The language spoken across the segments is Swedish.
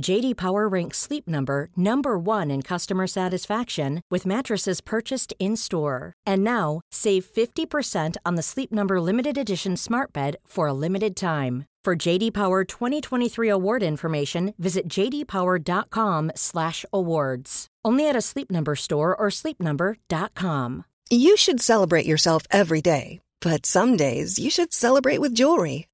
JD Power ranks Sleep Number number 1 in customer satisfaction with mattresses purchased in-store. And now, save 50% on the Sleep Number limited edition Smart Bed for a limited time. For JD Power 2023 award information, visit jdpower.com/awards. Only at a Sleep Number store or sleepnumber.com. You should celebrate yourself every day, but some days you should celebrate with jewelry.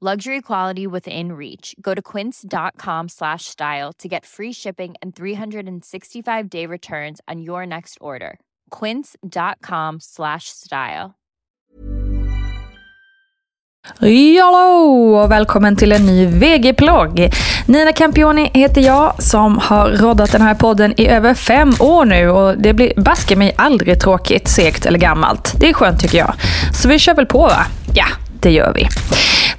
Luxury quality within reach. Go to quince.com slash style to get free shipping and 365 day returns on your next order. Quince.com slash style. Jallå och välkommen till en ny VG-plogg. Nina Campioni heter jag som har roddat den här podden i över fem år nu och det blir baske mig aldrig tråkigt, segt eller gammalt. Det är skönt tycker jag. Så vi kör väl på va? Ja, det gör vi.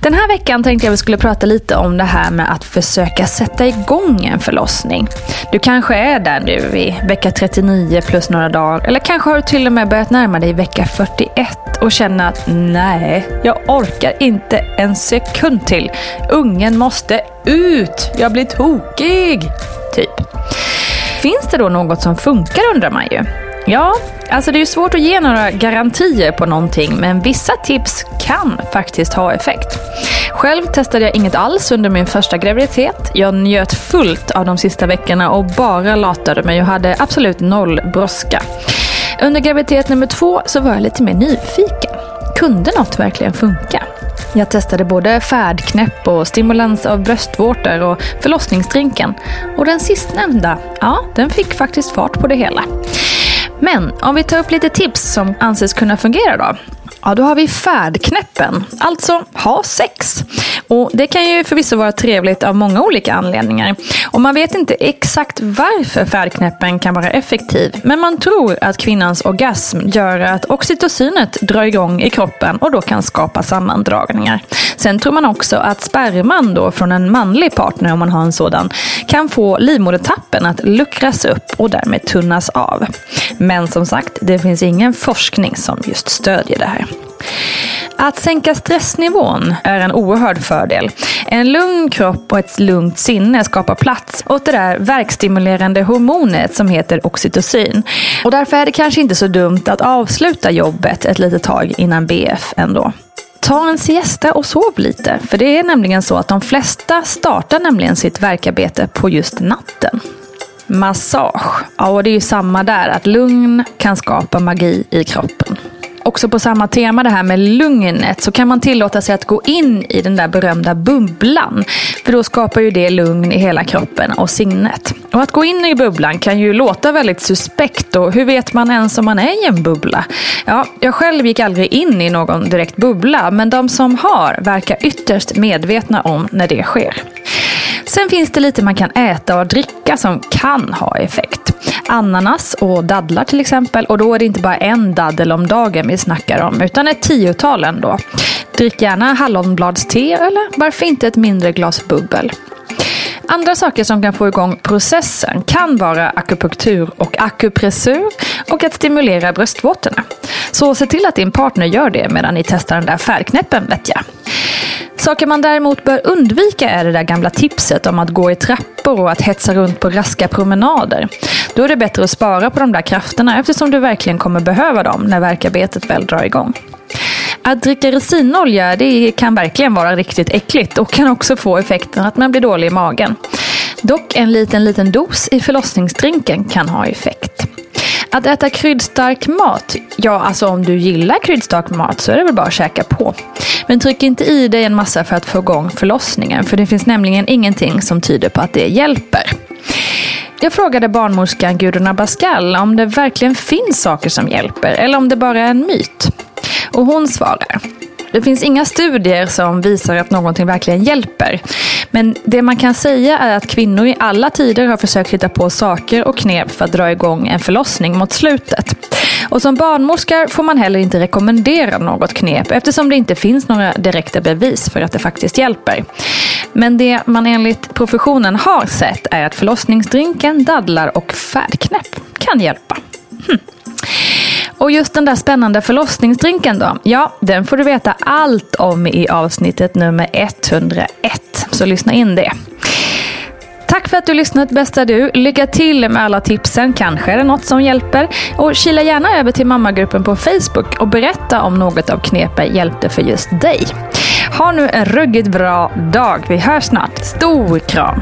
Den här veckan tänkte jag vi skulle prata lite om det här med att försöka sätta igång en förlossning. Du kanske är där nu i vecka 39 plus några dagar. Eller kanske har du till och med börjat närma dig vecka 41 och känner att nej, jag orkar inte en sekund till. Ungen måste ut! Jag blir tokig! Typ. Finns det då något som funkar undrar man ju. Ja, alltså det är ju svårt att ge några garantier på någonting, men vissa tips kan faktiskt ha effekt. Själv testade jag inget alls under min första graviditet. Jag njöt fullt av de sista veckorna och bara latade mig och hade absolut noll brådska. Under graviditet nummer två så var jag lite mer nyfiken. Kunde något verkligen funka? Jag testade både färdknäpp och stimulans av bröstvårtor och förlossningsdrinken. Och den sistnämnda, ja, den fick faktiskt fart på det hela. Men om vi tar upp lite tips som anses kunna fungera då. Ja, då har vi färdknäppen, alltså ha sex. Och Det kan ju förvisso vara trevligt av många olika anledningar. Och Man vet inte exakt varför färdknäppen kan vara effektiv, men man tror att kvinnans orgasm gör att oxytocinet drar igång i kroppen och då kan skapa sammandragningar. Sen tror man också att sperman då från en manlig partner, om man har en sådan, kan få livmodertappen att luckras upp och därmed tunnas av. Men som sagt, det finns ingen forskning som just stödjer det här. Att sänka stressnivån är en oerhörd fördel. En lugn kropp och ett lugnt sinne skapar plats åt det där verkstimulerande hormonet som heter oxytocin. Och därför är det kanske inte så dumt att avsluta jobbet ett litet tag innan BF ändå. Ta en siesta och sov lite, för det är nämligen så att de flesta startar nämligen sitt verkarbete på just natten. Massage, ja och det är ju samma där, att lugn kan skapa magi i kroppen. Också på samma tema det här med lugnet så kan man tillåta sig att gå in i den där berömda bubblan. För då skapar ju det lugn i hela kroppen och sinnet. Och att gå in i bubblan kan ju låta väldigt suspekt och hur vet man ens om man är i en bubbla? Ja, jag själv gick aldrig in i någon direkt bubbla men de som har verkar ytterst medvetna om när det sker. Sen finns det lite man kan äta och dricka som kan ha effekt. Ananas och dadlar till exempel. Och då är det inte bara en daddel om dagen vi snackar om, utan ett tiotal ändå. Drick gärna hallonbladste eller varför inte ett mindre glas bubbel. Andra saker som kan få igång processen kan vara akupunktur och akupressur och att stimulera bröstvårtorna. Så se till att din partner gör det medan ni testar den där färgknäppen vet jag. Saker man däremot bör undvika är det där gamla tipset om att gå i trappor och att hetsa runt på raska promenader. Då är det bättre att spara på de där krafterna eftersom du verkligen kommer behöva dem när verkarbetet väl drar igång. Att dricka resinolja det kan verkligen vara riktigt äckligt och kan också få effekten att man blir dålig i magen. Dock en liten, liten dos i förlossningsdrinken kan ha effekt. Att äta kryddstark mat, ja alltså om du gillar kryddstark mat så är det väl bara att käka på. Men tryck inte i dig en massa för att få igång förlossningen för det finns nämligen ingenting som tyder på att det hjälper. Jag frågade barnmorskan Gudrun Abascal om det verkligen finns saker som hjälper eller om det bara är en myt. Och hon svarar. Det finns inga studier som visar att någonting verkligen hjälper. Men det man kan säga är att kvinnor i alla tider har försökt hitta på saker och knep för att dra igång en förlossning mot slutet. Och som barnmorska får man heller inte rekommendera något knep eftersom det inte finns några direkta bevis för att det faktiskt hjälper. Men det man enligt professionen har sett är att förlossningsdrinken, dadlar och färdknäpp kan hjälpa. Hm. Och just den där spännande förlossningsdrinken då? Ja, den får du veta allt om i avsnittet nummer 101. Så lyssna in det. Tack för att du lyssnat bästa du. Lycka till med alla tipsen. Kanske är det något som hjälper. Och kila gärna över till mammagruppen på Facebook och berätta om något av knepen hjälpte för just dig. Ha nu en ruggigt bra dag. Vi hörs snart. Stor kram!